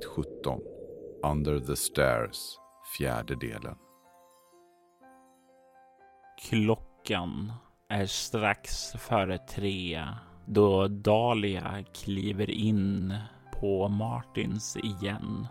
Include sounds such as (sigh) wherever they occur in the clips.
Avsnitt 17 Under the Stairs Fjärde delen Klockan är strax före tre då Dahlia kliver in på Martins igen.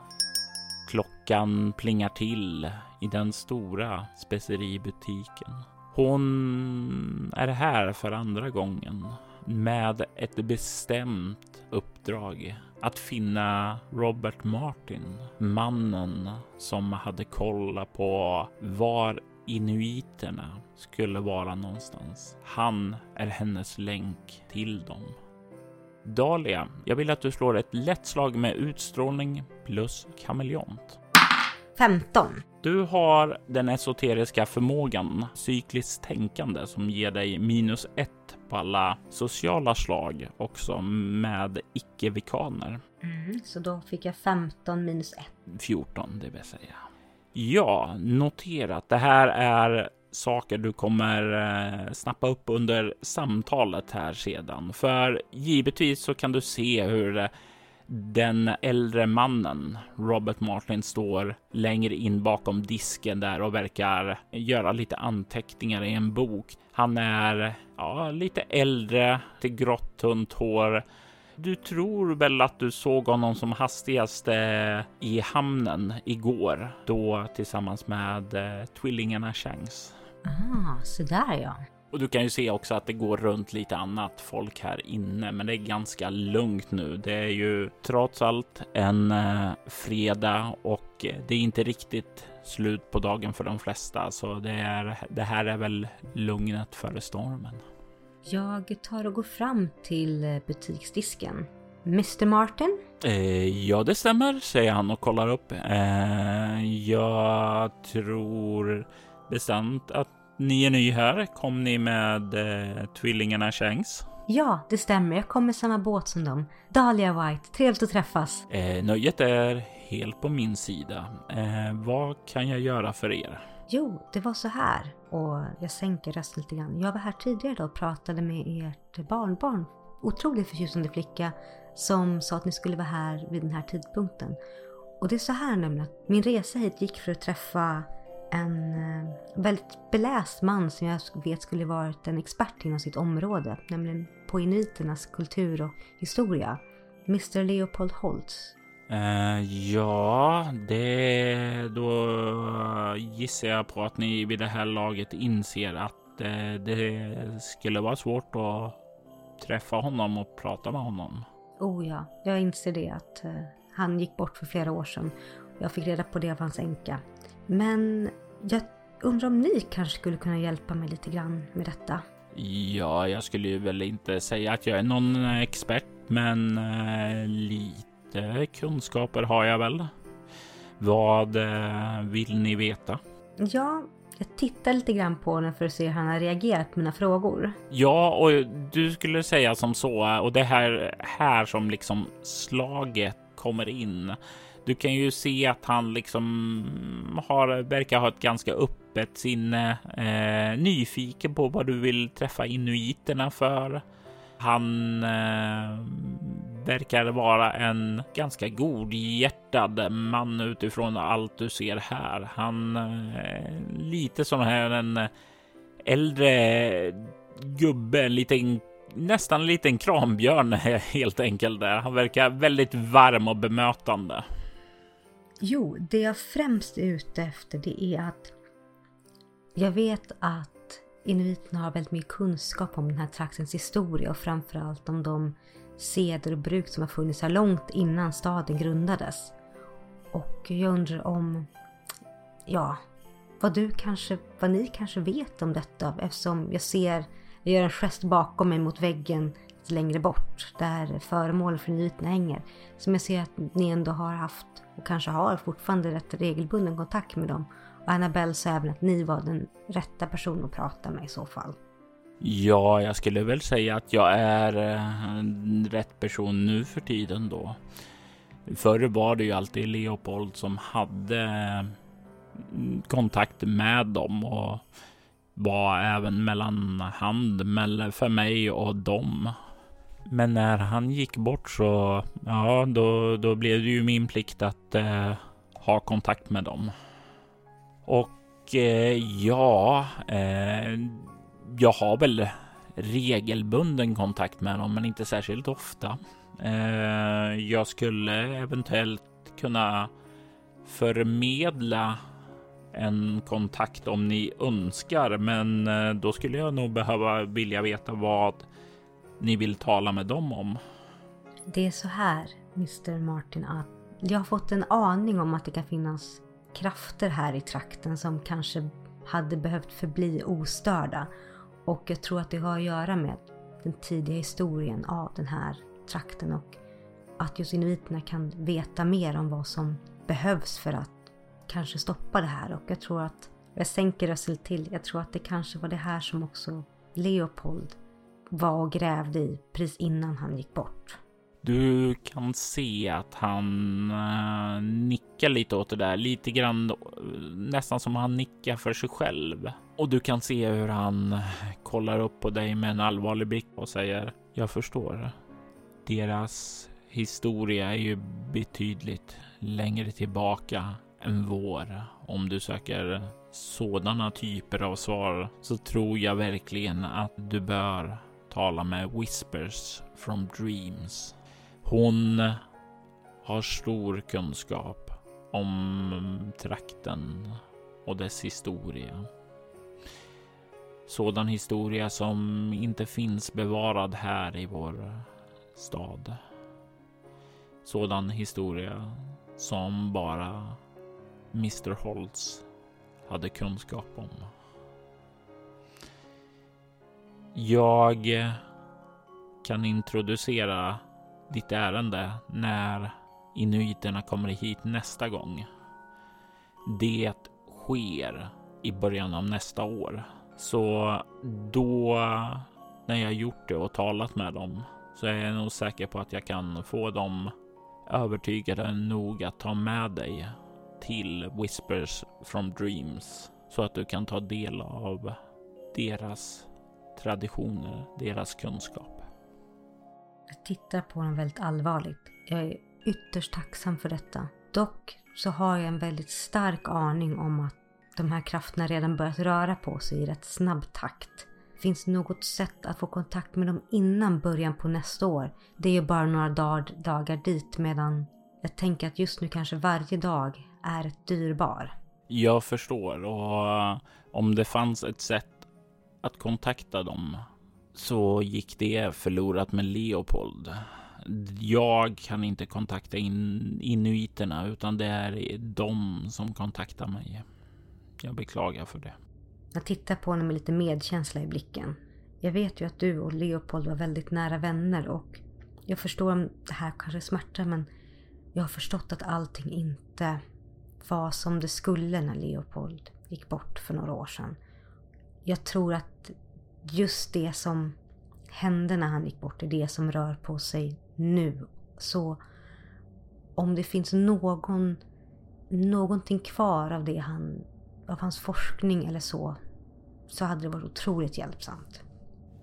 Klockan plingar till i den stora speceributiken. Hon är här för andra gången med ett bestämt uppdrag att finna Robert Martin, mannen som hade koll på var inuiterna skulle vara någonstans. Han är hennes länk till dem. Dahlia, jag vill att du slår ett lätt slag med utstrålning plus kameleont. 15. Du har den esoteriska förmågan cykliskt tänkande som ger dig minus ett på alla sociala slag också med icke-vikaner. Mm, så då fick jag 15 minus 1. 14, det vill säga. Ja, notera att det här är saker du kommer eh, snappa upp under samtalet här sedan. För givetvis så kan du se hur eh, den äldre mannen, Robert Martin, står längre in bakom disken där och verkar göra lite anteckningar i en bok. Han är ja, lite äldre, till grått tunt hår. Du tror väl att du såg honom som hastigast i hamnen igår, då tillsammans med eh, tvillingarna Shanks. Ah, så där ja. Och du kan ju se också att det går runt lite annat folk här inne, men det är ganska lugnt nu. Det är ju trots allt en eh, fredag och det är inte riktigt slut på dagen för de flesta, så det, är, det här är väl lugnet före stormen. Jag tar och går fram till eh, butiksdisken. Mr Martin? Eh, ja, det stämmer, säger han och kollar upp. Eh, jag tror bestämt att ni är ny här. Kom ni med eh, tvillingarna Shanks? Ja, det stämmer. Jag kommer med samma båt som dem. Dahlia White, trevligt att träffas. Eh, nöjet är helt på min sida. Eh, vad kan jag göra för er? Jo, det var så här. Och jag sänker rösten lite grann. Jag var här tidigare då och pratade med ert barnbarn. Otroligt förtjusande flicka som sa att ni skulle vara här vid den här tidpunkten. Och det är så här nämligen att min resa hit gick för att träffa en eh, väldigt beläst man som jag vet skulle varit en expert inom sitt område, nämligen på inuiternas kultur och historia. Mr Leopold Holtz. Uh, ja, det... Då gissar jag på att ni vid det här laget inser att uh, det skulle vara svårt att träffa honom och prata med honom. Oh ja, jag inser det att uh, han gick bort för flera år sedan. Jag fick reda på det av hans änka. Men jag undrar om ni kanske skulle kunna hjälpa mig lite grann med detta? Ja, jag skulle ju väl inte säga att jag är någon expert, men eh, lite kunskaper har jag väl. Vad eh, vill ni veta? Ja, jag tittar lite grann på honom för att se hur han har reagerat på mina frågor. Ja, och du skulle säga som så, och det här här som liksom slaget kommer in du kan ju se att han liksom har, verkar ha ett ganska öppet sinne, eh, nyfiken på vad du vill träffa inuiterna för. Han eh, verkar vara en ganska godhjärtad man utifrån allt du ser här. Han eh, lite som här en äldre gubbe, en liten nästan en liten krambjörn (laughs) helt enkelt. Där. Han verkar väldigt varm och bemötande. Jo, det jag främst är ute efter det är att jag vet att inuiterna har väldigt mycket kunskap om den här traktens historia och framförallt om de seder och bruk som har funnits här långt innan staden grundades. Och jag undrar om, ja, vad du kanske, vad ni kanske vet om detta eftersom jag ser, jag gör en gest bakom mig mot väggen längre bort där föremål för inuiterna hänger. Som jag ser att ni ändå har haft och kanske har fortfarande rätt regelbunden kontakt med dem. Och Annabelle sa även att ni var den rätta personen att prata med i så fall. Ja, jag skulle väl säga att jag är eh, rätt person nu för tiden då. Förr var det ju alltid Leopold som hade eh, kontakt med dem och var även mellanhand för mig och dem. Men när han gick bort så, ja, då, då blev det ju min plikt att eh, ha kontakt med dem. Och eh, ja, eh, jag har väl regelbunden kontakt med dem, men inte särskilt ofta. Eh, jag skulle eventuellt kunna förmedla en kontakt om ni önskar, men eh, då skulle jag nog behöva vilja veta vad ni vill tala med dem om. Det är så här, Mr Martin, att jag har fått en aning om att det kan finnas krafter här i trakten som kanske hade behövt förbli ostörda. Och jag tror att det har att göra med den tidiga historien av den här trakten och att just inuiterna kan veta mer om vad som behövs för att kanske stoppa det här. Och jag tror att, jag sänker rösten till, jag tror att det kanske var det här som också Leopold var och grävde i precis innan han gick bort. Du kan se att han eh, nickar lite åt det där, lite grann nästan som han nickar för sig själv. Och du kan se hur han kollar upp på dig med en allvarlig blick och säger Jag förstår. Deras historia är ju betydligt längre tillbaka än vår. Om du söker sådana typer av svar så tror jag verkligen att du bör tala med Whispers from Dreams. Hon har stor kunskap om trakten och dess historia. Sådan historia som inte finns bevarad här i vår stad. Sådan historia som bara Mr Holtz hade kunskap om. Jag kan introducera ditt ärende när inuiterna kommer hit nästa gång. Det sker i början av nästa år. Så då, när jag gjort det och talat med dem, så är jag nog säker på att jag kan få dem övertygade nog att ta med dig till Whispers from Dreams så att du kan ta del av deras traditioner, deras kunskap. Jag tittar på honom väldigt allvarligt. Jag är ytterst tacksam för detta. Dock så har jag en väldigt stark aning om att de här krafterna redan börjat röra på sig i rätt snabb takt. Finns det något sätt att få kontakt med dem innan början på nästa år? Det är ju bara några dag, dagar dit medan jag tänker att just nu kanske varje dag är dyrbar. Jag förstår och om det fanns ett sätt att kontakta dem så gick det förlorat med Leopold. Jag kan inte kontakta in inuiterna utan det är de som kontaktar mig. Jag beklagar för det. Jag tittar på honom med lite medkänsla i blicken. Jag vet ju att du och Leopold var väldigt nära vänner och jag förstår om det här kanske smärtar men jag har förstått att allting inte var som det skulle när Leopold gick bort för några år sedan jag tror att just det som hände när han gick bort är det som rör på sig nu. Så om det finns någon, någonting kvar av det han, av hans forskning eller så, så hade det varit otroligt hjälpsamt.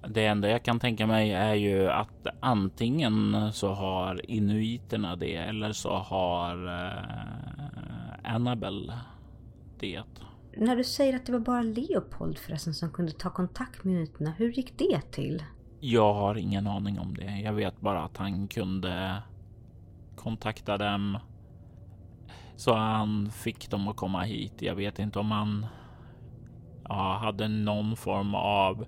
Det enda jag kan tänka mig är ju att antingen så har inuiterna det eller så har eh, Annabelle det. När du säger att det var bara Leopold förresten som kunde ta kontakt med inuiterna, hur gick det till? Jag har ingen aning om det. Jag vet bara att han kunde kontakta dem. Så han fick dem att komma hit. Jag vet inte om han ja, hade någon form av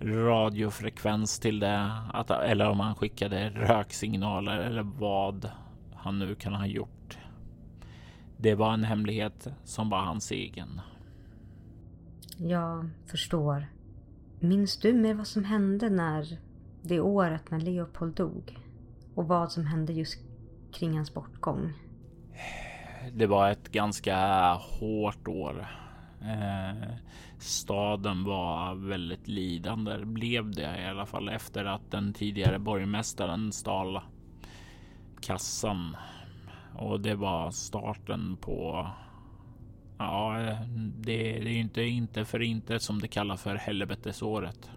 radiofrekvens till det. Att, eller om han skickade röksignaler eller vad han nu kan ha gjort. Det var en hemlighet som var hans egen. Jag förstår. Minns du mer vad som hände när det året när Leopold dog? Och vad som hände just kring hans bortgång? Det var ett ganska hårt år. Eh, staden var väldigt lidande, blev det i alla fall efter att den tidigare borgmästaren stal kassan. Och det var starten på Ja, det, det är ju inte, inte för inte som det kallas för helvetesåret.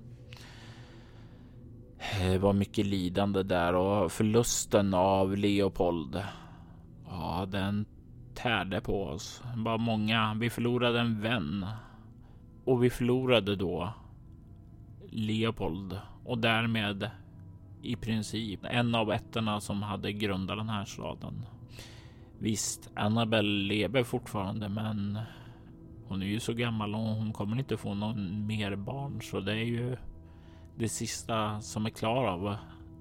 Det var mycket lidande där och förlusten av Leopold. Ja, den tärde på oss. Bara många. Vi förlorade en vän och vi förlorade då Leopold och därmed i princip en av ätterna som hade grundat den här staden. Visst, Annabelle lever fortfarande, men hon är ju så gammal och hon kommer inte få någon mer barn, så det är ju det sista som är klar av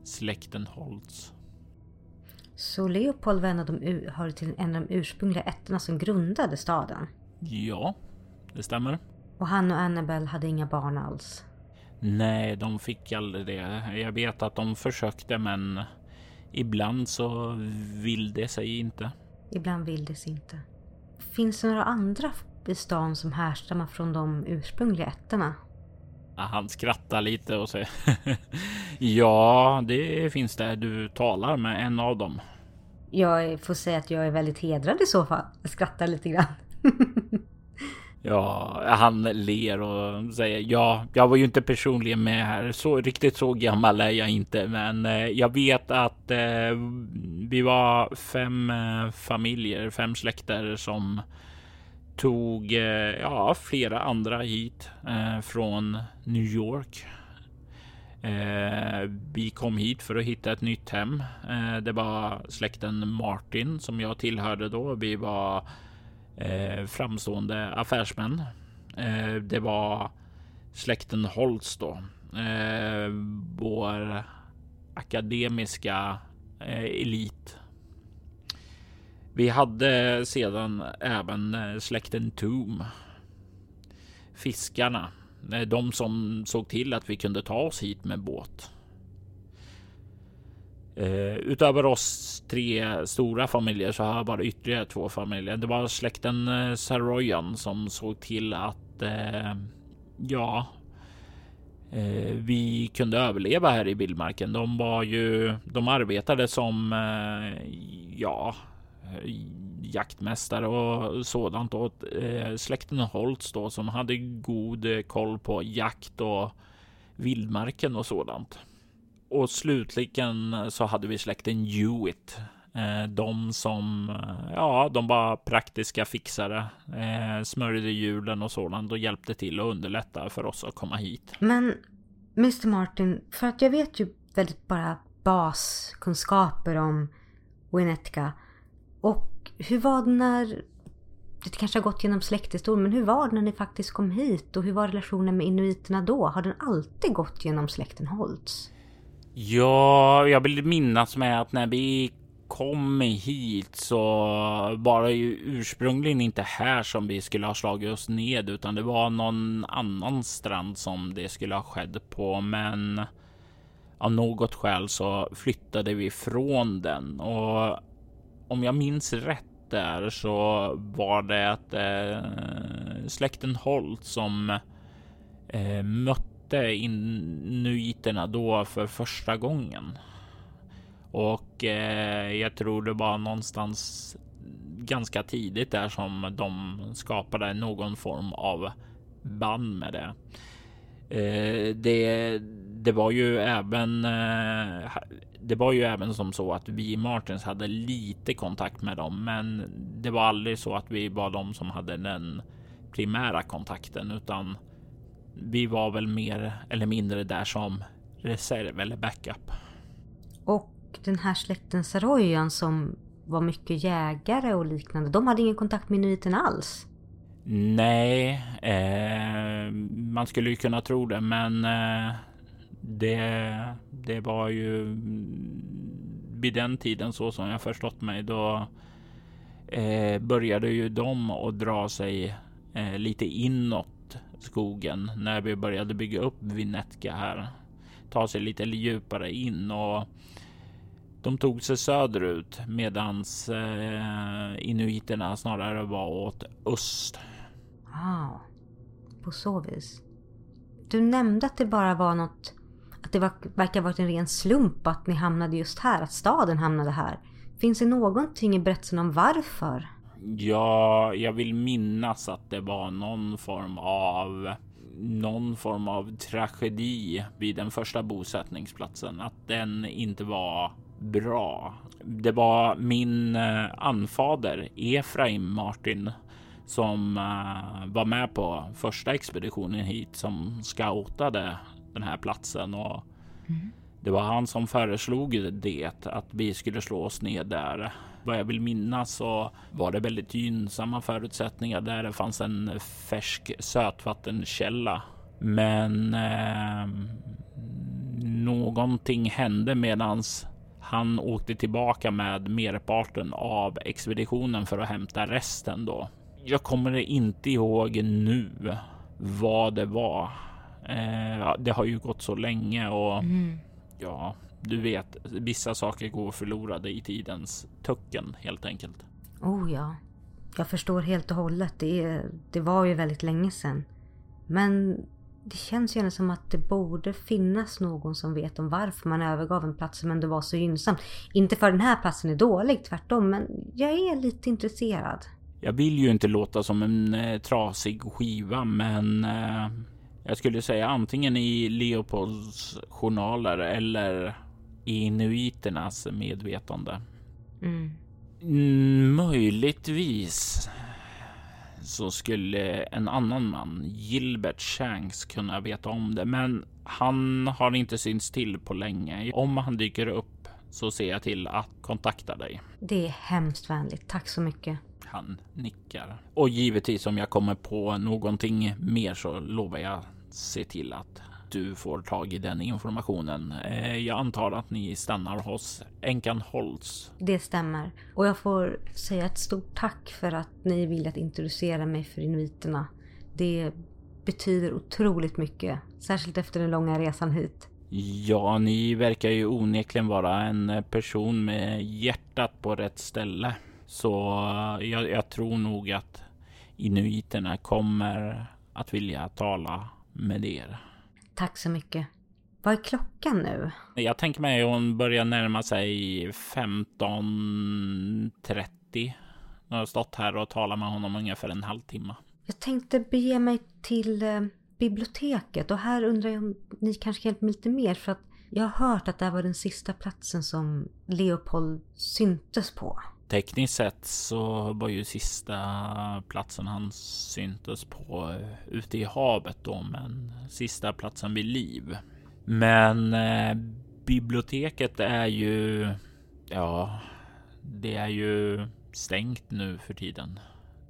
släkten Holtz. Så Leopold var en av de, hör till en av de ursprungliga ätterna som grundade staden? Ja, det stämmer. Och han och Annabelle hade inga barn alls? Nej, de fick aldrig det. Jag vet att de försökte, men ibland så vill det sig inte. Ibland vill det sig inte. Finns det några andra i stan som härstammar från de ursprungliga ätterna? Han skrattar lite och säger (laughs) Ja, det finns det. Du talar med en av dem. Jag får säga att jag är väldigt hedrad i så fall. Jag skrattar lite grann. (laughs) Ja, han ler och säger ja, jag var ju inte personligen med här. Så riktigt så gammal är jag inte, men eh, jag vet att eh, vi var fem eh, familjer, fem släkter som tog eh, ja, flera andra hit eh, från New York. Eh, vi kom hit för att hitta ett nytt hem. Eh, det var släkten Martin som jag tillhörde då. Vi var eh, framstående affärsmän. Eh, det var släkten Holtz då. Eh, vår akademiska eh, elit. Vi hade sedan även eh, släkten Toom. Fiskarna. Eh, de som såg till att vi kunde ta oss hit med båt. Eh, utöver oss tre stora familjer så har jag bara ytterligare två familjer. Det var släkten eh, Saroyan som såg till att eh, ja, eh, vi kunde överleva här i vildmarken. De var ju, de arbetade som ja, jaktmästare och sådant åt släkten Holtz då som hade god koll på jakt och vildmarken och sådant. Och slutligen så hade vi släkten Hewitt. Eh, de som, eh, ja, de var praktiska fixare, eh, smörjde hjulen och sådant och hjälpte till att underlätta för oss att komma hit. Men Mr Martin, för att jag vet ju väldigt bara baskunskaper om Winnetka. Och hur var det när, det kanske har gått genom släkthistorien, men hur var det när ni faktiskt kom hit? Och hur var relationen med inuiterna då? Har den alltid gått genom släkten Holtz? Ja, jag vill minnas med att när vi kom hit så var det ju ursprungligen inte här som vi skulle ha slagit oss ned utan det var någon annan strand som det skulle ha skett på. Men av något skäl så flyttade vi från den och om jag minns rätt där så var det att eh, släkten Holt som eh, mötte mötte inuiterna då för första gången. Och eh, jag tror det var någonstans ganska tidigt där som de skapade någon form av band med det. Eh, det, det var ju även. Eh, det var ju även som så att vi Martins hade lite kontakt med dem, men det var aldrig så att vi var de som hade den primära kontakten, utan vi var väl mer eller mindre där som reserv eller backup. Och den här släkten Saroyan som var mycket jägare och liknande. De hade ingen kontakt med inuiterna alls? Nej, eh, man skulle ju kunna tro det, men eh, det, det var ju vid den tiden så som jag förstått mig. Då eh, började ju de att dra sig eh, lite inåt skogen när vi började bygga upp Vinetka här. Ta sig lite djupare in och de tog sig söderut medans eh, inuiterna snarare var åt öst. Ah, på så vis. Du nämnde att det bara var något, att det var, verkar varit en ren slump att ni hamnade just här, att staden hamnade här. Finns det någonting i berättelsen om varför? Ja, jag vill minnas att det var någon form av någon form av tragedi vid den första bosättningsplatsen. Att den inte var bra. Det var min eh, anfader Efraim Martin som eh, var med på första expeditionen hit som scoutade den här platsen och mm det var han som föreslog det att vi skulle slå oss ner där. Vad jag vill minnas så var det väldigt gynnsamma förutsättningar där det fanns en färsk sötvattenkälla. Men eh, någonting hände medans han åkte tillbaka med merparten av expeditionen för att hämta resten då. Jag kommer inte ihåg nu vad det var. Eh, det har ju gått så länge och mm ja, du vet, vissa saker går förlorade i tidens tucken helt enkelt. Oh ja, jag förstår helt och hållet. Det, det var ju väldigt länge sedan. Men det känns ju ändå som att det borde finnas någon som vet om varför man övergav en plats som ändå var så gynnsam. Inte för den här platsen är dålig, tvärtom, men jag är lite intresserad. Jag vill ju inte låta som en eh, trasig skiva, men eh, jag skulle säga antingen i Leopolds journaler eller i inuiternas medvetande. Mm. Möjligtvis så skulle en annan man, Gilbert Shanks, kunna veta om det. Men han har inte synts till på länge. Om han dyker upp så ser jag till att kontakta dig. Det är hemskt vänligt. Tack så mycket. Han nickar. Och givetvis om jag kommer på någonting mer så lovar jag se till att du får tag i den informationen. Eh, jag antar att ni stannar hos änkan Holtz. Det stämmer. Och jag får säga ett stort tack för att ni vill att introducera mig för inuiterna. Det betyder otroligt mycket. Särskilt efter den långa resan hit. Ja, ni verkar ju onekligen vara en person med hjärtat på rätt ställe. Så jag, jag tror nog att inuiterna kommer att vilja tala med er. Tack så mycket. Vad är klockan nu? Jag tänker mig att hon börjar närma sig 15.30. Jag har stått här och talat med honom ungefär en halvtimme. Jag tänkte bege mig till eh, biblioteket och här undrar jag om ni kanske kan hjälpa mig lite mer för att jag har hört att det här var den sista platsen som Leopold syntes på. Tekniskt sett så var ju sista platsen han syntes på eh, ute i havet då, men sista platsen vid liv. Men eh, biblioteket är ju, ja, det är ju stängt nu för tiden.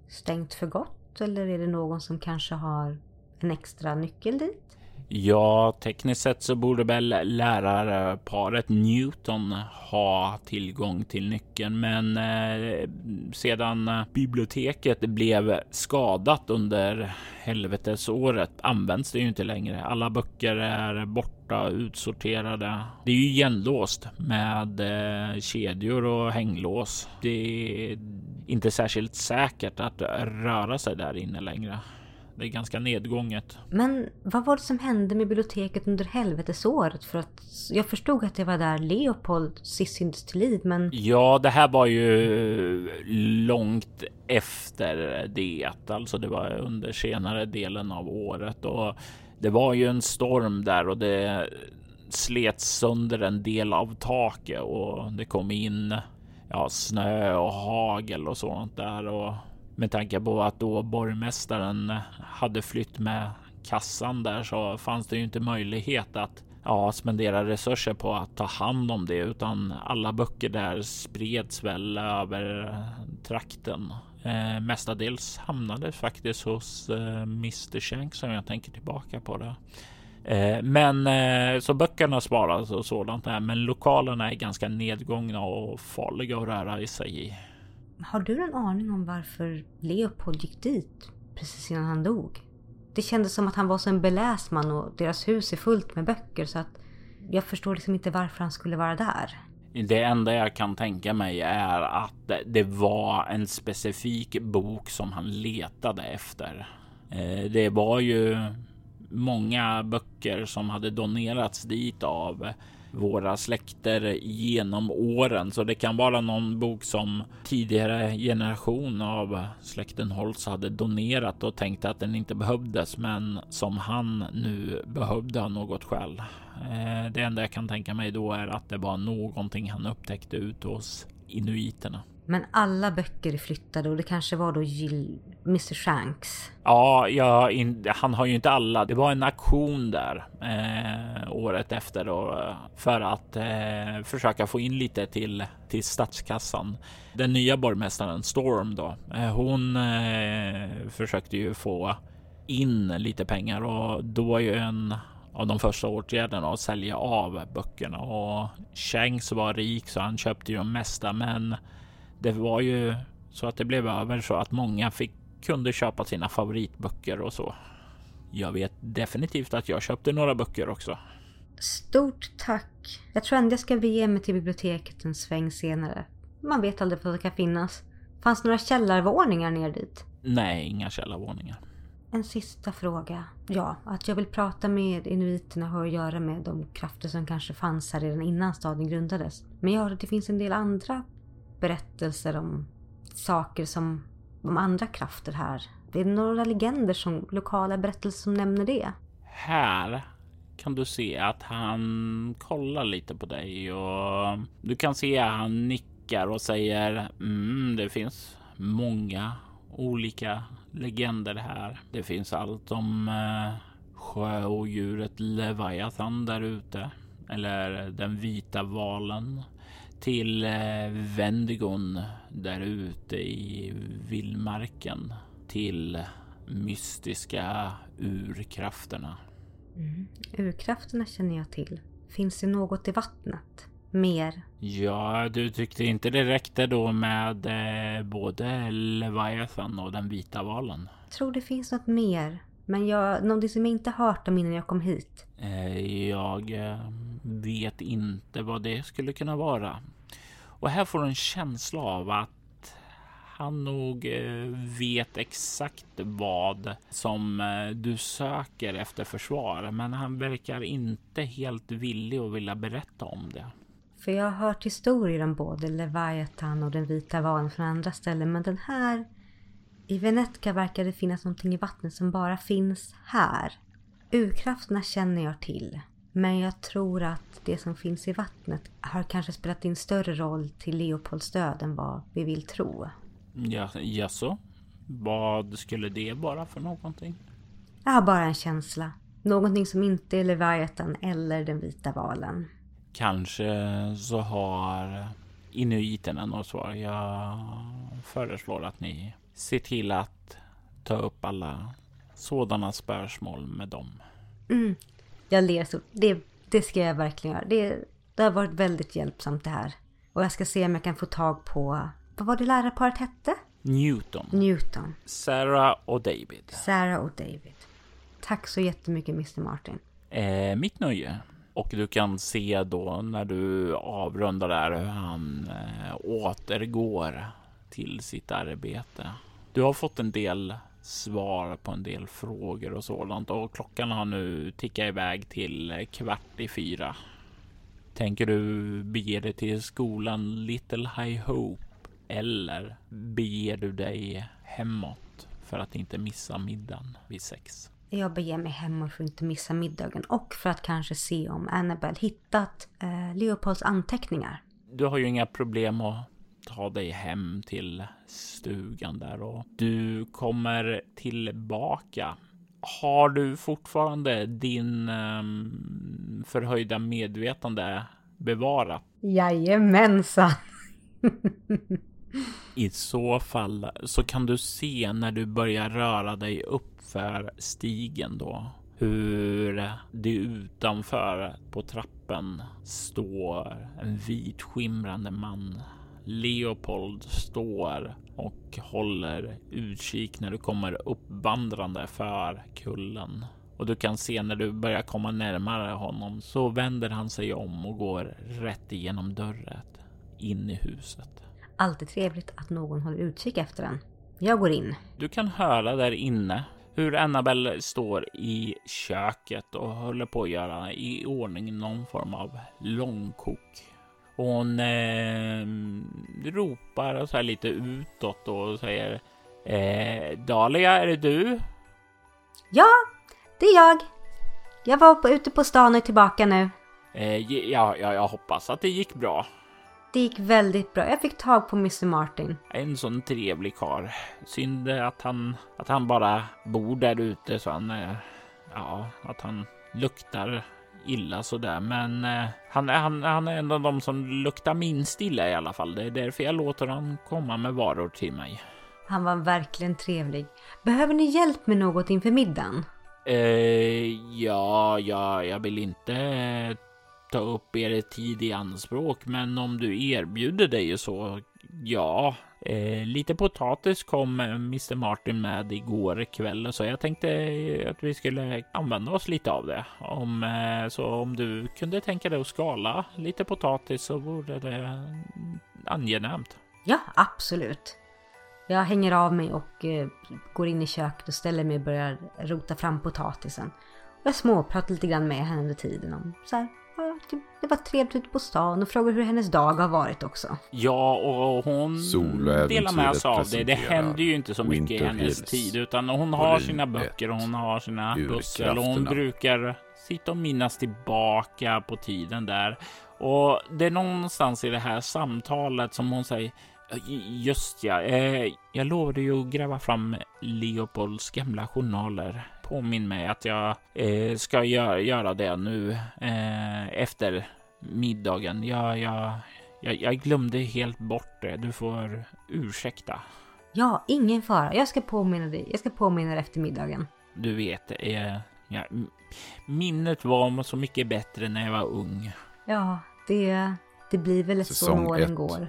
Stängt för gott eller är det någon som kanske har en extra nyckel dit? Ja, tekniskt sett så borde väl lärarparet Newton ha tillgång till nyckeln, men eh, sedan eh, biblioteket blev skadat under helvetesåret används det ju inte längre. Alla böcker är borta, utsorterade. Det är ju igenlåst med eh, kedjor och hänglås. Det är inte särskilt säkert att röra sig där inne längre. Det är ganska nedgånget. Men vad var det som hände med biblioteket under helvetesåret? För att jag förstod att det var där Leopold sist syntes till liv, men... Ja, det här var ju långt efter det. Alltså det var under senare delen av året och det var ju en storm där och det slets sönder en del av taket och det kom in ja, snö och hagel och sånt där och med tanke på att då borgmästaren hade flytt med kassan där så fanns det ju inte möjlighet att ja, spendera resurser på att ta hand om det, utan alla böcker där spreds väl över trakten. Eh, mestadels hamnade faktiskt hos eh, Mr Shank som jag tänker tillbaka på det. Eh, men eh, så böckerna sparas och sådant där, men lokalerna är ganska nedgångna och farliga att röra i sig i. Har du en aning om varför Leopold gick dit precis innan han dog? Det kändes som att han var så en beläst man och deras hus är fullt med böcker så att jag förstår liksom inte varför han skulle vara där. Det enda jag kan tänka mig är att det var en specifik bok som han letade efter. Eh, det var ju många böcker som hade donerats dit av våra släkter genom åren. Så det kan vara någon bok som tidigare generation av släkten Holtz hade donerat och tänkte att den inte behövdes, men som han nu behövde av något skäl. Eh, det enda jag kan tänka mig då är att det var någonting han upptäckte ute hos inuiterna. Men alla böcker är flyttade och det kanske var då Jill, Mr Shanks. Ja, ja in, han har ju inte alla. Det var en aktion där eh, året efter då, för att eh, försöka få in lite till, till statskassan. Den nya borgmästaren Storm då, eh, hon eh, försökte ju få in lite pengar och då var ju en av de första åtgärderna att sälja av böckerna och Shanks var rik så han köpte ju de mesta men det var ju så att det blev över så att många fick kunde köpa sina favoritböcker och så. Jag vet definitivt att jag köpte några böcker också. Stort tack. Jag tror ändå jag ska bege mig till biblioteket en sväng senare. Man vet aldrig vad det kan finnas. Fanns några källarvåningar ner dit? Nej, inga källarvåningar. En sista fråga. Ja, att jag vill prata med inuiterna har att göra med de krafter som kanske fanns här redan innan staden grundades. Men jag hör att det finns en del andra berättelser om saker som om andra krafter här. Det är några legender som lokala berättelser som nämner det. Här kan du se att han kollar lite på dig och du kan se att han nickar och säger mm, det finns många olika legender här. Det finns allt om eh, sjöodjuret Leviathan där ute eller den vita valen till eh, Vendigon där ute i vildmarken till mystiska urkrafterna. Mm. Urkrafterna känner jag till. Finns det något i vattnet? Mer? Ja, du tyckte inte det räckte då med eh, både Leviathan och den vita valen? Jag tror det finns något mer. Men jag, någonting som jag inte hört om innan jag kom hit. Eh, jag eh, vet inte vad det skulle kunna vara. Och här får du en känsla av att han nog eh, vet exakt vad som eh, du söker efter försvar, men han verkar inte helt villig att vilja berätta om det. För jag har hört historier om både Leviathan och den vita valen från andra ställen, men den här i Venetka verkar det finnas någonting i vattnet som bara finns här. Urkrafterna känner jag till. Men jag tror att det som finns i vattnet har kanske spelat in större roll till Leopolds död än vad vi vill tro. Ja, jaså? Vad skulle det vara för någonting? Jag har bara en känsla. Någonting som inte är Leviathan eller den vita valen. Kanske så har inuiterna något svar. Jag föreslår att ni ser till att ta upp alla sådana spörsmål med dem. Mm, jag ler så. Det, det ska jag verkligen göra. Det, det har varit väldigt hjälpsamt det här. Och jag ska se om jag kan få tag på... Vad var det lärarparet hette? Newton. Newton. Sarah och David. Sarah och David. Tack så jättemycket Mr Martin. Eh, mitt nöje. Och du kan se då när du avrundar där hur han eh, återgår till sitt arbete. Du har fått en del svar på en del frågor och sådant och klockan har nu tickat iväg till kvart i fyra. Tänker du bege dig till skolan Little High Hope eller beger du dig hemåt för att inte missa middagen vid sex? Jag beger mig hemåt för att inte missa middagen och för att kanske se om Annabelle hittat eh, Leopolds anteckningar. Du har ju inga problem att ta dig hem till stugan där och du kommer tillbaka har du fortfarande din um, förhöjda medvetande bevarat? Jajamensan. (laughs) I så fall så kan du se när du börjar röra dig upp för stigen då hur det utanför på trappen står en vit skimrande man. Leopold står och håller utkik när du kommer uppvandrande för kullen. Och du kan se när du börjar komma närmare honom så vänder han sig om och går rätt igenom dörren in i huset. Alltid trevligt att någon håller utkik efter en. Jag går in. Du kan höra där inne hur Annabelle står i köket och håller på att göra i ordning någon form av långkok. Hon eh, ropar så här lite utåt och säger eh, Dahlia, är det du? Ja, det är jag. Jag var på, ute på stan och är tillbaka nu. Eh, ja, ja, jag hoppas att det gick bra. Det gick väldigt bra. Jag fick tag på Mr Martin. En sån trevlig kar. Synd att han, att han bara bor där ute så han, ja, att han luktar illa sådär. Men eh, han, han, han är en av de som luktar minst illa i alla fall. Det är därför jag låter honom komma med varor till mig. Han var verkligen trevlig. Behöver ni hjälp med något inför middagen? Eh, ja, ja, jag vill inte ta upp er tid i anspråk, men om du erbjuder dig så ja, eh, lite potatis kom eh, Mr Martin med igår kväll så jag tänkte eh, att vi skulle använda oss lite av det. Om eh, så om du kunde tänka dig att skala lite potatis så vore det eh, angenämt. Ja, absolut. Jag hänger av mig och eh, går in i köket och ställer mig och börjar rota fram potatisen. Jag småpratar lite grann med henne under tiden om så här, det var trevligt ute på stan och frågar hur hennes dag har varit också. Ja, och hon delar med sig av det. Det händer ju inte så mycket i hennes tid, utan hon har sina böcker och hon har sina pussel och hon brukar sitta och minnas tillbaka på tiden där. Och det är någonstans i det här samtalet som hon säger Just ja, eh, jag lovade ju att gräva fram Leopolds gamla journaler. Påminn mig att jag eh, ska gö göra det nu eh, efter middagen. Jag, jag, jag, jag, glömde helt bort det. Du får ursäkta. Ja, ingen fara. Jag ska påminna dig. Jag ska påminna dig efter middagen. Du vet, eh, ja, minnet var så mycket bättre när jag var ung. Ja, det, det blir väl så när åren går.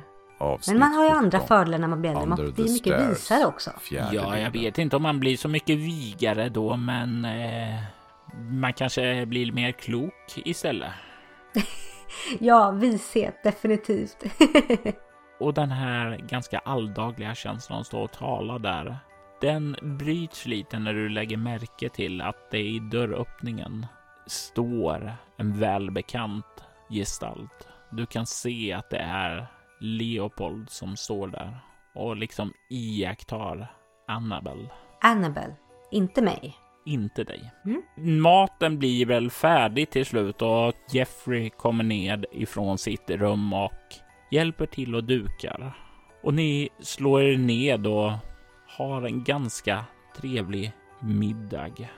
Men man har ju andra fördelar när man blir äldre. Man blir mycket visare också. Ja, jag vet inte om man blir så mycket vigare då, men eh, man kanske blir mer klok istället. (laughs) ja, vishet, definitivt. (laughs) och den här ganska alldagliga känslan att stå och tala där, den bryts lite när du lägger märke till att det i dörröppningen står en välbekant gestalt. Du kan se att det är Leopold som står där och liksom iakttar Annabel. Annabel, inte mig. Inte dig. Mm. Maten blir väl färdig till slut och Jeffrey kommer ned ifrån sitt rum och hjälper till och dukar. Och ni slår er ned och har en ganska trevlig middag.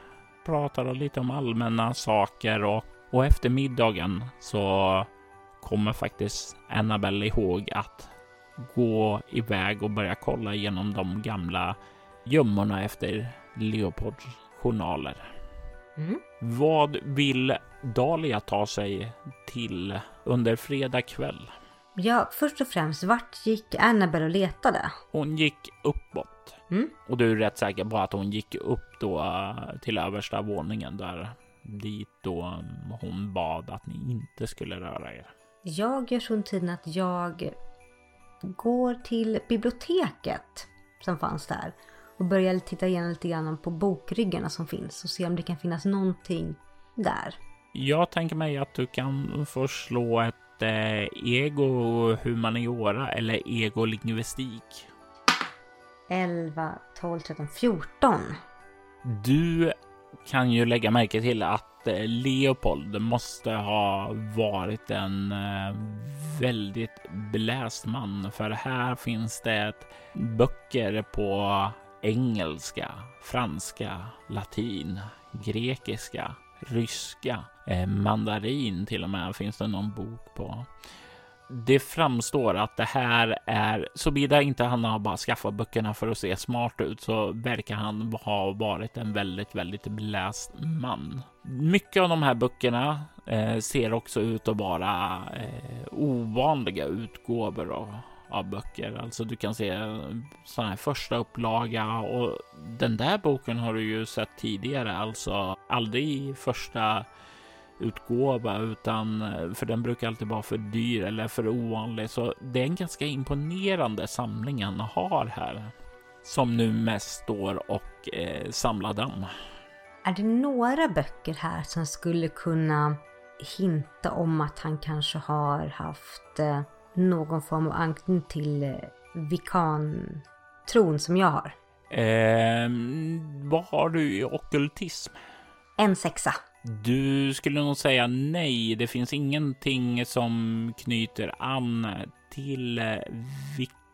Pratar lite om allmänna saker och, och efter middagen så kommer faktiskt Annabelle ihåg att gå iväg och börja kolla igenom de gamla gömmorna efter Leopolds journaler. Mm. Vad vill Dahlia ta sig till under fredag kväll? Ja, först och främst, vart gick Annabelle och letade? Hon gick uppåt. Mm. Och du är rätt säker på att hon gick upp då eh, till översta våningen där dit då hon bad att ni inte skulle röra er. Jag gör så under tiden att jag går till biblioteket som fanns där och börjar titta igenom lite grann på bokryggarna som finns och se om det kan finnas någonting där. Jag tänker mig att du kan få slå ett eh, ego humaniora eller ego lingvistik. 11, 12, 13, 14. Du kan ju lägga märke till att Eh, Leopold måste ha varit en eh, väldigt beläst man, för här finns det böcker på engelska, franska, latin, grekiska, ryska, eh, mandarin till och med finns det någon bok på. Det framstår att det här är, såvida inte han har bara skaffat böckerna för att se smart ut, så verkar han ha varit en väldigt, väldigt beläst man. Mycket av de här böckerna eh, ser också ut att vara eh, ovanliga utgåvor av av böcker. Alltså du kan se sån här första upplaga och den där boken har du ju sett tidigare, alltså aldrig i första utgåva utan eh, för den brukar alltid vara för dyr eller för ovanlig. Så det är en ganska imponerande samling han har här som nu mest står och eh, samlar damm. Är det några böcker här som skulle kunna hinta om att han kanske har haft eh, någon form av anknytning till eh, vikan-tron som jag har? Eh, vad har du i okultism? En sexa. Du skulle nog säga nej. Det finns ingenting som knyter an till eh,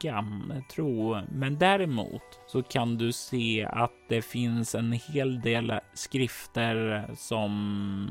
vickan tro. Men däremot så kan du se att det finns en hel del skrifter som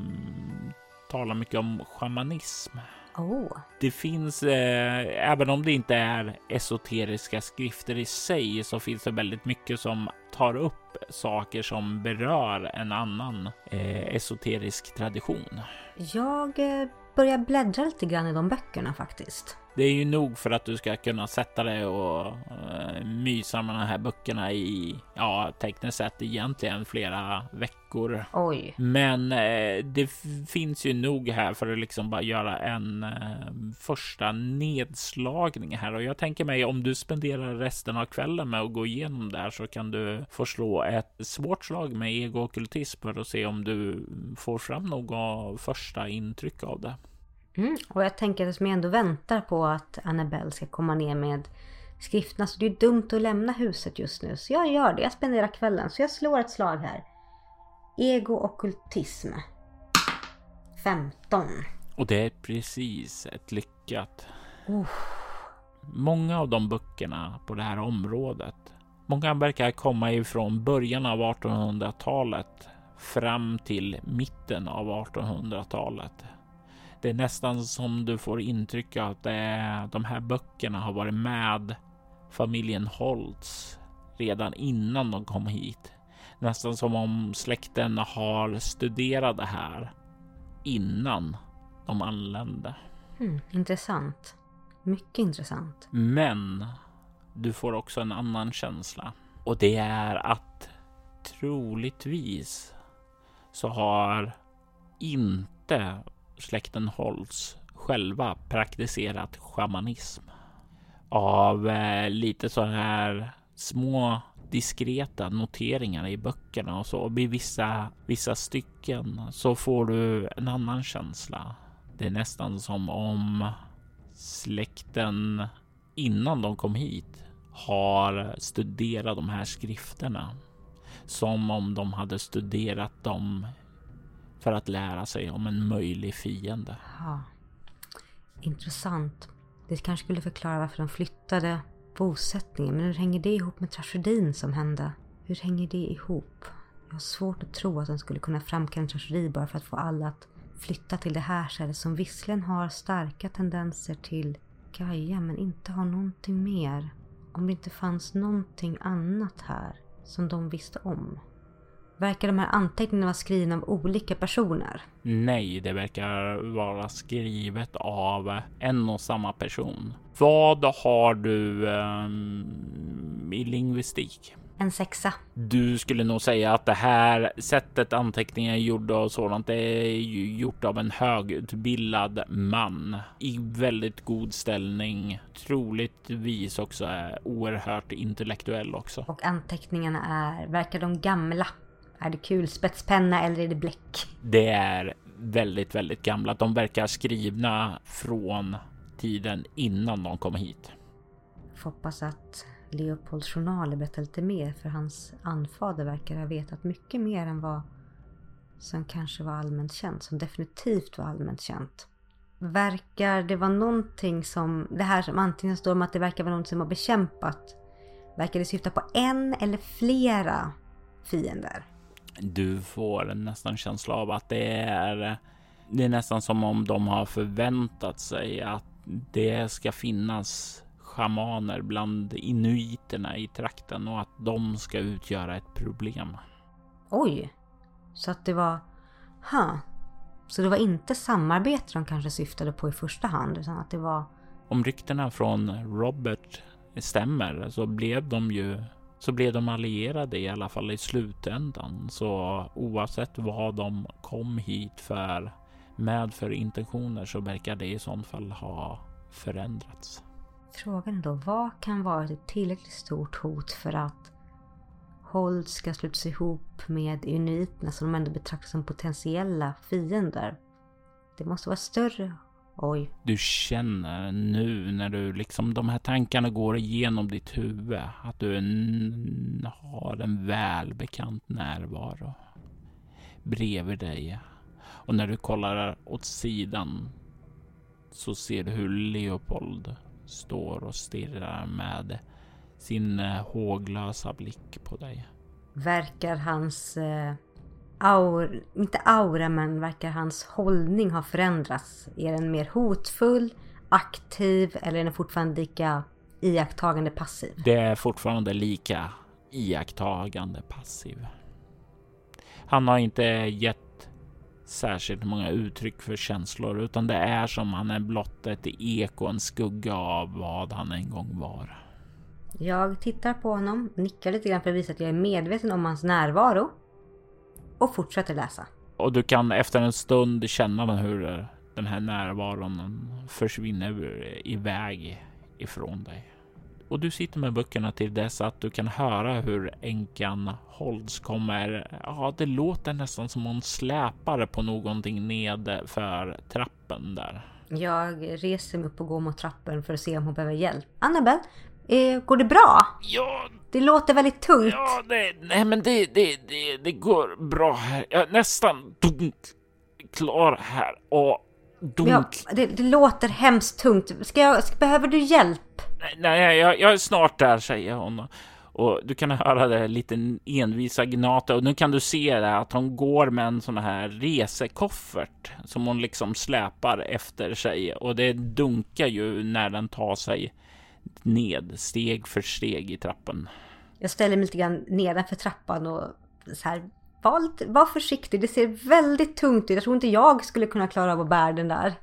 talar mycket om shamanism. Oh. Det finns, eh, även om det inte är esoteriska skrifter i sig, så finns det väldigt mycket som tar upp saker som berör en annan eh, esoterisk tradition. Jag eh, börjar bläddra lite grann i de böckerna faktiskt. Det är ju nog för att du ska kunna sätta dig och uh, mysa med de här böckerna i, ja, tekniskt sett egentligen flera veckor. Oj. Men uh, det finns ju nog här för att liksom bara göra en uh, första nedslagning här och jag tänker mig om du spenderar resten av kvällen med att gå igenom där så kan du få slå ett svårt slag med ego och för att se om du får fram något första intryck av det. Mm. Och jag tänker att jag ändå väntar på att Annabelle ska komma ner med skrifterna så det är dumt att lämna huset just nu. Så jag gör det. Jag spenderar kvällen. Så jag slår ett slag här. Ego ockultism. 15. Och det är precis ett lyckat. Uh. Många av de böckerna på det här området. Många verkar komma ifrån början av 1800-talet fram till mitten av 1800-talet. Det är nästan som du får intryck av att det de här böckerna har varit med familjen Holtz redan innan de kom hit. Nästan som om släkten har studerat det här innan de anlände. Mm, intressant. Mycket intressant. Men du får också en annan känsla och det är att troligtvis så har inte släkten Holtz själva praktiserat shamanism av eh, lite så här små diskreta noteringar i böckerna och så. Vid vissa, vissa stycken så får du en annan känsla. Det är nästan som om släkten innan de kom hit har studerat de här skrifterna. Som om de hade studerat dem för att lära sig om en möjlig fiende. Ja. Intressant. Det kanske skulle förklara varför de flyttade bosättningen. Men hur hänger det ihop med tragedin som hände? Hur hänger det ihop? Jag har svårt att tro att de skulle kunna framkalla en tragedi bara för att få alla att flytta till det här stället som visserligen har starka tendenser till Gaia men inte har någonting mer. Om det inte fanns någonting annat här som de visste om. Verkar de här anteckningarna vara skrivna av olika personer? Nej, det verkar vara skrivet av en och samma person. Vad har du um, i lingvistik? En sexa. Du skulle nog säga att det här sättet anteckningar är gjorda och sådant, är ju gjort av en högutbildad man i väldigt god ställning. Troligtvis också är oerhört intellektuell också. Och anteckningarna är, verkar de gamla? Är det kulspetspenna eller är det bläck? Det är väldigt, väldigt gamla. De verkar skrivna från tiden innan de kom hit. Får hoppas att Leopolds journaler berättar lite mer för hans anfader verkar ha vetat mycket mer än vad som kanske var allmänt känt, som definitivt var allmänt känt. Verkar det vara någonting som, det här som antingen står om att det verkar vara något som har bekämpat Verkar det syfta på en eller flera fiender? Du får nästan känsla av att det är det är nästan som om de har förväntat sig att det ska finnas schamaner bland inuiterna i trakten och att de ska utgöra ett problem. Oj, så att det var... Ha. Så det var inte samarbete de kanske syftade på i första hand, utan att det var... Om ryktena från Robert stämmer så blev de ju så blev de allierade i alla fall i slutändan. Så oavsett vad de kom hit för med för intentioner så verkar det i sånt fall ha förändrats. Frågan då, vad kan vara ett tillräckligt stort hot för att Hold ska slutas ihop med uniterna som de ändå betraktar som potentiella fiender? Det måste vara större. Oj. Du känner nu när du liksom de här tankarna går igenom ditt huvud att du en, har en välbekant närvaro bredvid dig. Och när du kollar åt sidan så ser du hur Leopold står och stirrar med sin eh, håglösa blick på dig. Verkar hans eh, aura, inte aura, men verkar hans hållning ha förändrats? Är den mer hotfull, aktiv eller är den fortfarande lika iakttagande passiv? Det är fortfarande lika iakttagande passiv. Han har inte gett särskilt många uttryck för känslor, utan det är som han är blott ett eko, en skugga av vad han en gång var. Jag tittar på honom, nickar lite grann för att visa att jag är medveten om hans närvaro och fortsätter läsa. Och du kan efter en stund känna hur den här närvaron försvinner iväg ifrån dig. Och du sitter med böckerna till dess att du kan höra hur änkan Holds kommer. Ja, det låter nästan som hon släpar på någonting ned för trappen där. Jag reser mig upp och går mot trappen för att se om hon behöver hjälp. Annabel, eh, går det bra? Ja. Det låter väldigt tungt. Ja, det, nej men det, det, det, det går bra här. Jag är nästan dunk, klar här och dunk. Ja, det, det låter hemskt tungt. Ska jag, ska, behöver du hjälp? Nej, nej jag, jag är snart där, säger hon. Och du kan höra det lite envisa gnatet och nu kan du se det att hon går med en sån här resekoffert som hon liksom släpar efter sig och det dunkar ju när den tar sig ned steg för steg i trappen. Jag ställer mig lite grann nedanför trappan och så här var, lite, var försiktig. Det ser väldigt tungt ut. Jag tror inte jag skulle kunna klara av att bära den där.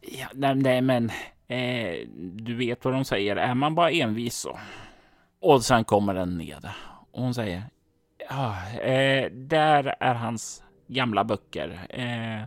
Ja, nej, nej men Eh, du vet vad de säger, är man bara envis så. Och sen kommer den ned och hon säger ja, eh, där är hans gamla böcker. Eh,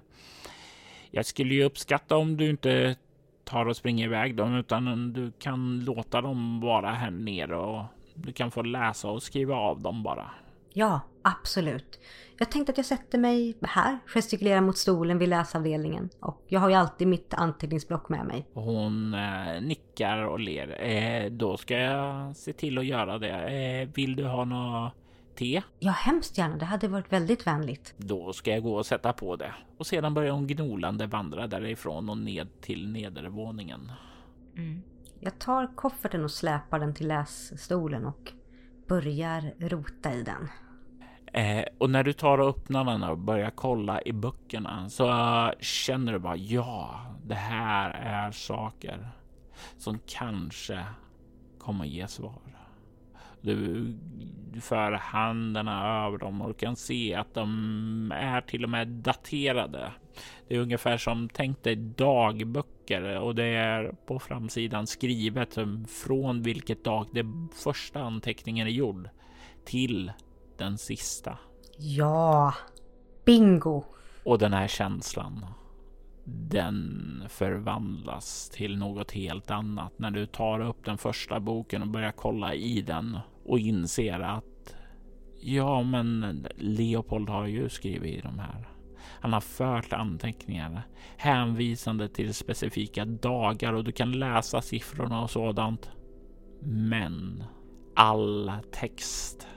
jag skulle ju uppskatta om du inte tar och springer iväg dem utan du kan låta dem vara här nere och du kan få läsa och skriva av dem bara. Ja, absolut. Jag tänkte att jag sätter mig här, gestikulerar mot stolen vid läsavdelningen. Och jag har ju alltid mitt anteckningsblock med mig. Hon eh, nickar och ler. Eh, då ska jag se till att göra det. Eh, vill du ha något te? Ja, hemskt gärna. Det hade varit väldigt vänligt. Då ska jag gå och sätta på det. Och sedan börjar hon gnolande vandra därifrån och ned till nedervåningen. Mm. Jag tar kofferten och släpar den till lässtolen och börjar rota i den. Eh, och när du tar och öppnar den och börjar kolla i böckerna så känner du bara ja, det här är saker som kanske kommer ge svar. Du, för händerna över dem och kan se att de är till och med daterade. Det är ungefär som tänk dig dagböcker och det är på framsidan skrivet från vilket dag det första anteckningen är gjord till den sista. Ja, bingo! Och den här känslan, den förvandlas till något helt annat när du tar upp den första boken och börjar kolla i den och inser att ja, men Leopold har ju skrivit i de här. Han har fört anteckningar hänvisande till specifika dagar och du kan läsa siffrorna och sådant. Men all text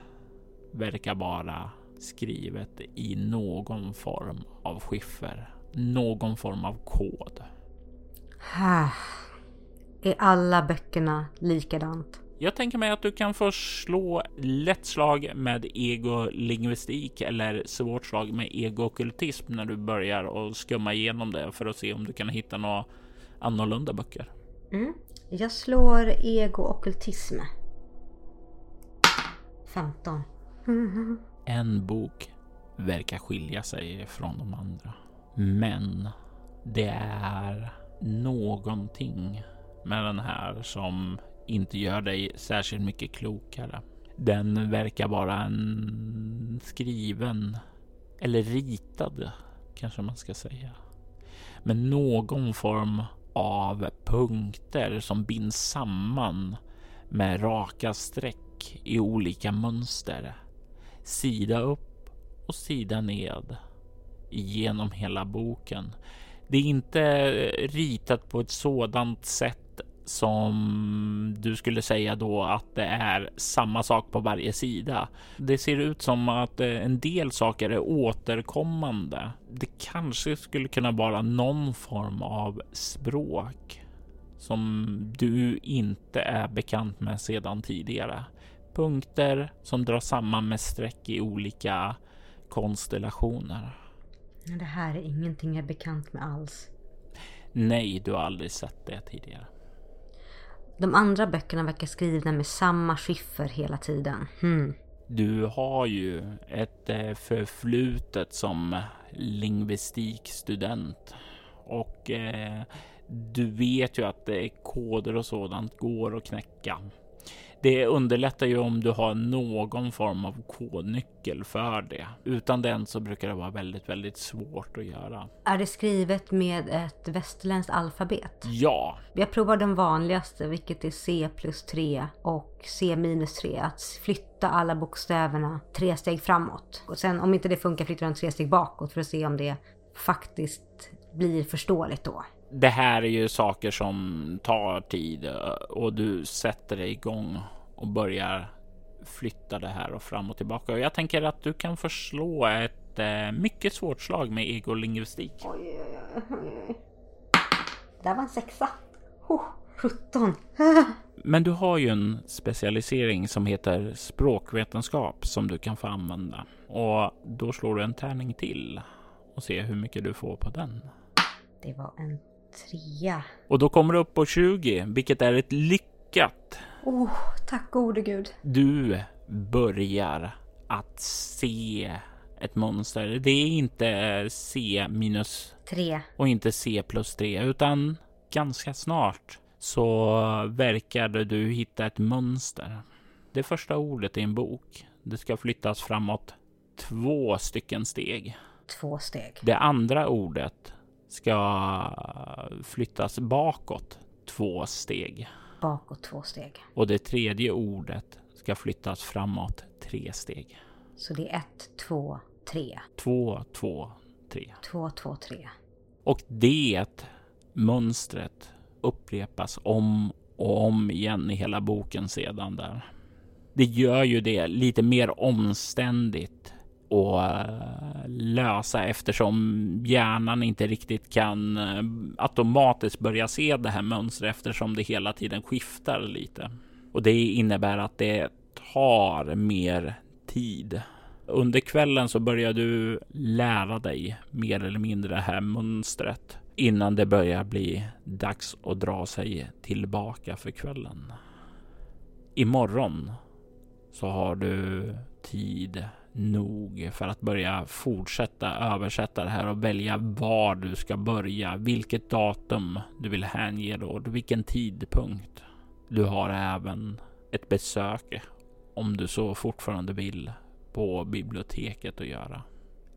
verkar vara skrivet i någon form av skiffer, någon form av kod. Är alla böckerna likadant? Jag tänker mig att du kan få slå lätt slag med egolingvistik eller svårt slag med egookultism när du börjar och skumma igenom det för att se om du kan hitta några annorlunda böcker. Mm. Jag slår ego-ockultism. 15. En bok verkar skilja sig från de andra. Men det är någonting med den här som inte gör dig särskilt mycket klokare. Den verkar vara en skriven eller ritad kanske man ska säga. Med någon form av punkter som binds samman med raka streck i olika mönster. Sida upp och sida ned genom hela boken. Det är inte ritat på ett sådant sätt som du skulle säga då att det är samma sak på varje sida. Det ser ut som att eh, en del saker är återkommande. Det kanske skulle kunna vara någon form av språk som du inte är bekant med sedan tidigare. Punkter som dras samman med streck i olika konstellationer. Det här är ingenting jag är bekant med alls. Nej, du har aldrig sett det tidigare. De andra böckerna verkar skrivna med samma skiffer hela tiden. Hmm. Du har ju ett eh, förflutet som lingvistikstudent och eh, du vet ju att eh, koder och sådant går att knäcka. Det underlättar ju om du har någon form av kodnyckel för det. Utan den så brukar det vara väldigt, väldigt svårt att göra. Är det skrivet med ett västerländskt alfabet? Ja. Jag provar den vanligaste, vilket är C plus 3 och C minus 3. Att flytta alla bokstäverna tre steg framåt. Och sen om inte det funkar flyttar den tre steg bakåt för att se om det faktiskt blir förståeligt då det här är ju saker som tar tid eh, och du sätter dig igång och börjar flytta det här och fram och tillbaka. Och jag tänker att du kan förslå ett eh, mycket svårt slag med egolingvistik. Oj, oj, oj. Det var en sexa. Oh, 17. (laughs) Men du har ju en specialisering som heter språkvetenskap som du kan få använda och då slår du en tärning till och ser hur mycket du får på den. Det var en trea. Och då kommer du upp på 20, vilket är ett lyckat. Oh, tack gode gud. Du börjar att se ett monster. Det är inte C minus 3 och inte C plus 3 utan ganska snart så verkar du hitta ett mönster. Det första ordet i en bok. Det ska flyttas framåt två stycken steg. Två steg. Det andra ordet ska flyttas bakåt två steg. Bakåt två steg. Och det tredje ordet ska flyttas framåt tre steg. Så det är ett, två, tre. Två, två, tre. Två, två, tre. Och det mönstret upprepas om och om igen i hela boken sedan där. Det gör ju det lite mer omständigt att eh, lösa eftersom hjärnan inte riktigt kan eh, automatiskt börja se det här mönstret eftersom det hela tiden skiftar lite. Och det innebär att det tar mer tid. Under kvällen så börjar du lära dig mer eller mindre det här mönstret innan det börjar bli dags att dra sig tillbaka för kvällen. Imorgon så har du tid nog för att börja fortsätta översätta det här och välja var du ska börja, vilket datum du vill hänge då, vilken tidpunkt. Du har även ett besök om du så fortfarande vill på biblioteket att göra.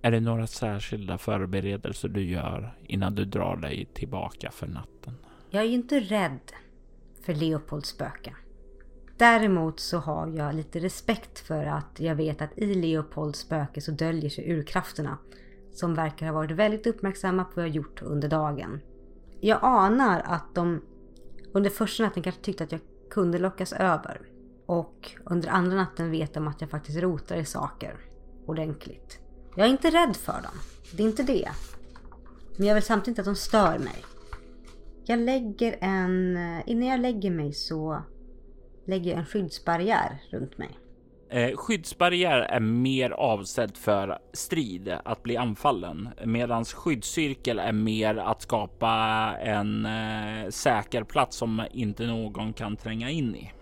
Är det några särskilda förberedelser du gör innan du drar dig tillbaka för natten? Jag är ju inte rädd för Leopolds spöke. Däremot så har jag lite respekt för att jag vet att i Leopolds spöke så döljer sig urkrafterna. Som verkar ha varit väldigt uppmärksamma på vad jag gjort under dagen. Jag anar att de under första natten kanske tyckte att jag kunde lockas över. Och under andra natten vet de att jag faktiskt rotar i saker ordentligt. Jag är inte rädd för dem. Det är inte det. Men jag vill samtidigt inte att de stör mig. Jag lägger en... Innan jag lägger mig så lägger jag en skyddsbarriär runt mig. Eh, skyddsbarriär är mer avsedd för strid, att bli anfallen, medan skyddscirkel är mer att skapa en eh, säker plats som inte någon kan tränga in i.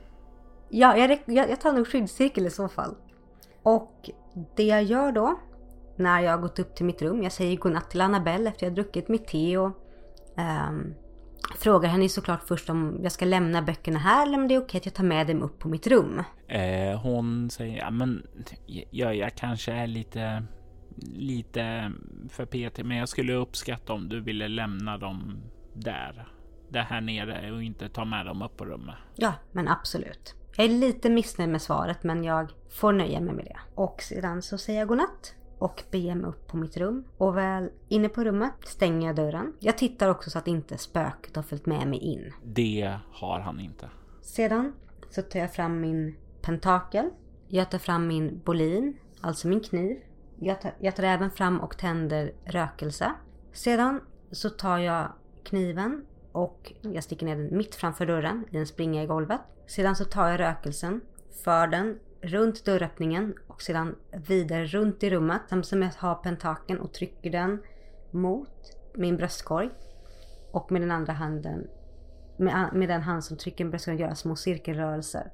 Ja, jag, jag, jag tar nog skyddscirkel i så fall. Och det jag gör då, när jag gått upp till mitt rum, jag säger godnatt till Annabelle efter jag druckit mitt te och um, frågar henne såklart först om jag ska lämna böckerna här eller om det är okej att jag tar med dem upp på mitt rum. Eh, hon säger, ja men jag, jag kanske är lite, lite för petig, men jag skulle uppskatta om du ville lämna dem där. Där här nere och inte ta med dem upp på rummet. Ja, men absolut. Jag är lite missnöjd med svaret men jag får nöja mig med det. Och sedan så säger jag godnatt och beger mig upp på mitt rum. Och väl inne på rummet stänger jag dörren. Jag tittar också så att inte spöket har följt med mig in. Det har han inte. Sedan så tar jag fram min pentakel. Jag tar fram min bolin, alltså min kniv. Jag tar, jag tar även fram och tänder rökelse. Sedan så tar jag kniven och jag sticker ner den mitt framför dörren i en springa i golvet. Sedan så tar jag rökelsen, för den runt dörröppningen och sedan vidare runt i rummet. Samtidigt som jag har pentaken och trycker den mot min bröstkorg. Och med den andra handen, med, med den hand som trycker min bröstkorg, göra små cirkelrörelser.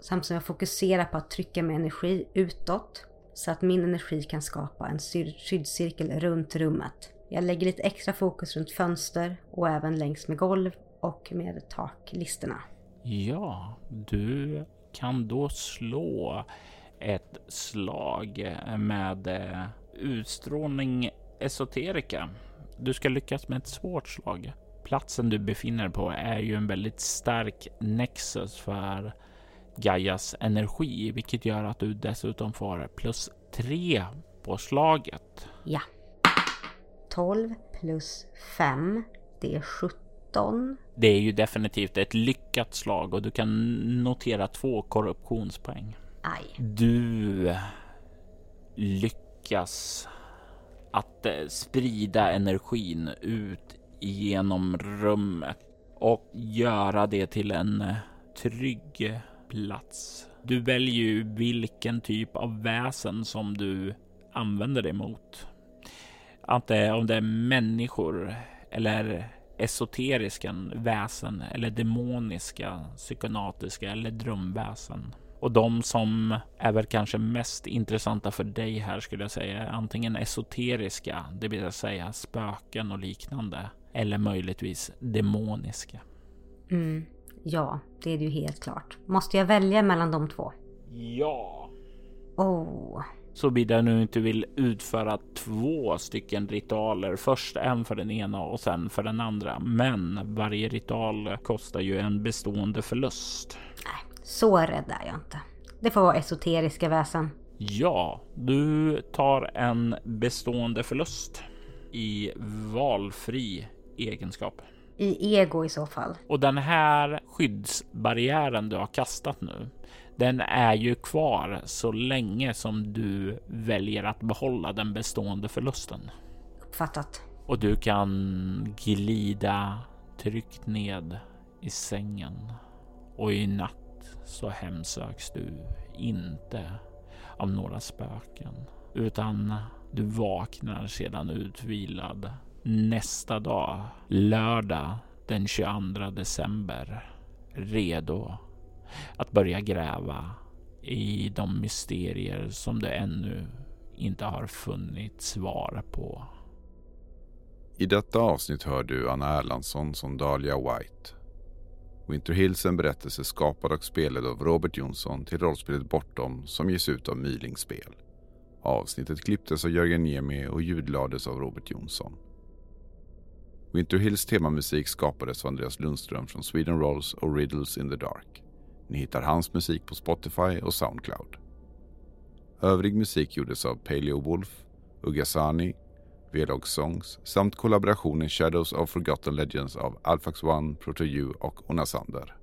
Samtidigt som jag fokuserar på att trycka med energi utåt. Så att min energi kan skapa en skyddscirkel runt rummet. Jag lägger lite extra fokus runt fönster och även längs med golv och med taklisterna. Ja, du kan då slå ett slag med eh, utstrålning esoterika. Du ska lyckas med ett svårt slag. Platsen du befinner dig på är ju en väldigt stark nexus för Gaias energi, vilket gör att du dessutom får plus tre på slaget. Ja. 12 plus 5, det är 17. Det är ju definitivt ett lyckat slag och du kan notera två korruptionspoäng. Aj. Du lyckas att eh, sprida energin ut genom rummet och göra det till en eh, trygg plats. Du väljer ju vilken typ av väsen som du använder dig mot. Att det, om det är människor eller esoteriska väsen eller demoniska, psykonatiska eller drömväsen. Och de som är väl kanske mest intressanta för dig här skulle jag säga är antingen esoteriska, det vill säga spöken och liknande, eller möjligtvis demoniska. Mm, ja, det är det ju helt klart. Måste jag välja mellan de två? Ja. Oh. Såvida nu inte vill utföra två stycken ritualer. Först en för den ena och sen för den andra. Men varje ritual kostar ju en bestående förlust. Så rädd är jag inte. Det får vara esoteriska väsen. Ja, du tar en bestående förlust i valfri egenskap. I ego i så fall. Och den här skyddsbarriären du har kastat nu, den är ju kvar så länge som du väljer att behålla den bestående förlusten. Uppfattat. Och du kan glida tryggt ned i sängen. Och i natt så hemsöks du inte av några spöken. Utan du vaknar sedan utvilad nästa dag, lördag den 22 december, redo att börja gräva i de mysterier som du ännu inte har funnit svar på. I detta avsnitt hör du Anna Erlandsson som Dahlia White. Winter Hills är en berättelse skapad och spelad av Robert Jonsson till rollspelet Bortom som ges ut av Myling Spel. Avsnittet klipptes av Jörgen Niemi och ljudlades av Robert Jonsson. Winter Hills temamusik skapades av Andreas Lundström från Sweden Rolls och Riddles in the Dark. Ni hittar hans musik på Spotify och Soundcloud. Övrig musik gjordes av Paleo Wolf, Ugasani, Velog Songs samt kollaborationen Shadows of Forgotten Legends av Alphax One, Proto-U och Onasander.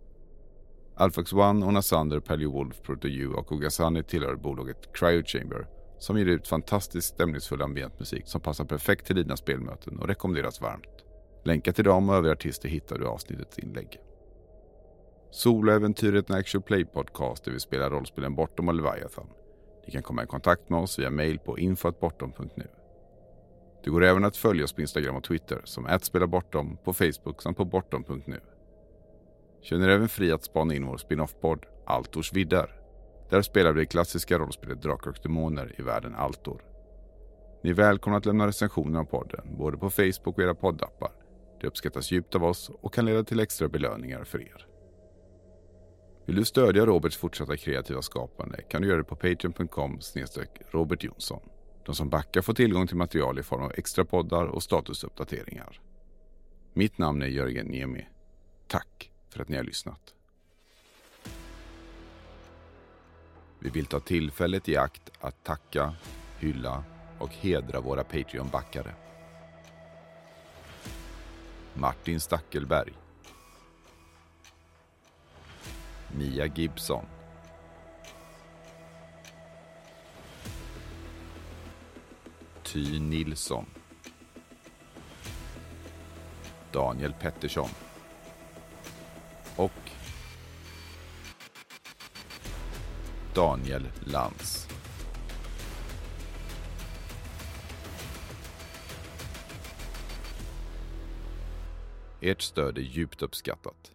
Alphax One, Onasander, Paleo Wolf, Proto-U och Ugasani tillhör bolaget Cryo Chamber som ger ut fantastiskt stämningsfull ambientmusik som passar perfekt till dina spelmöten och rekommenderas varmt. Länkar till dem och övriga artister hittar du i avsnittets inlägg. Soloäventyret en actual play podcast där vi spelar rollspelen Bortom och Leviathan. Ni kan komma i kontakt med oss via mail på info.bortom.nu. Det går även att följa oss på Instagram och Twitter som @spelabortom på Facebook samt på bortom.nu. Känner även fri att spana in vår spin-off-podd Altors viddar. Där spelar vi det klassiska rollspelet Drakar och Demoner i världen Altor. Ni är välkomna att lämna recensioner av podden, både på Facebook och era poddappar. Det uppskattas djupt av oss och kan leda till extra belöningar för er. Vill du stödja Roberts fortsatta kreativa skapande kan du göra det på patreon.com Robert Jonsson. De som backar får tillgång till material i form av extra poddar och statusuppdateringar. Mitt namn är Jörgen Niemi. Tack för att ni har lyssnat. Vi vill ta tillfället i akt att tacka, hylla och hedra våra Patreon-backare. Martin Stackelberg Mia Gibson Ty Nilsson Daniel Pettersson och Daniel Lantz. Ert stöd är djupt uppskattat.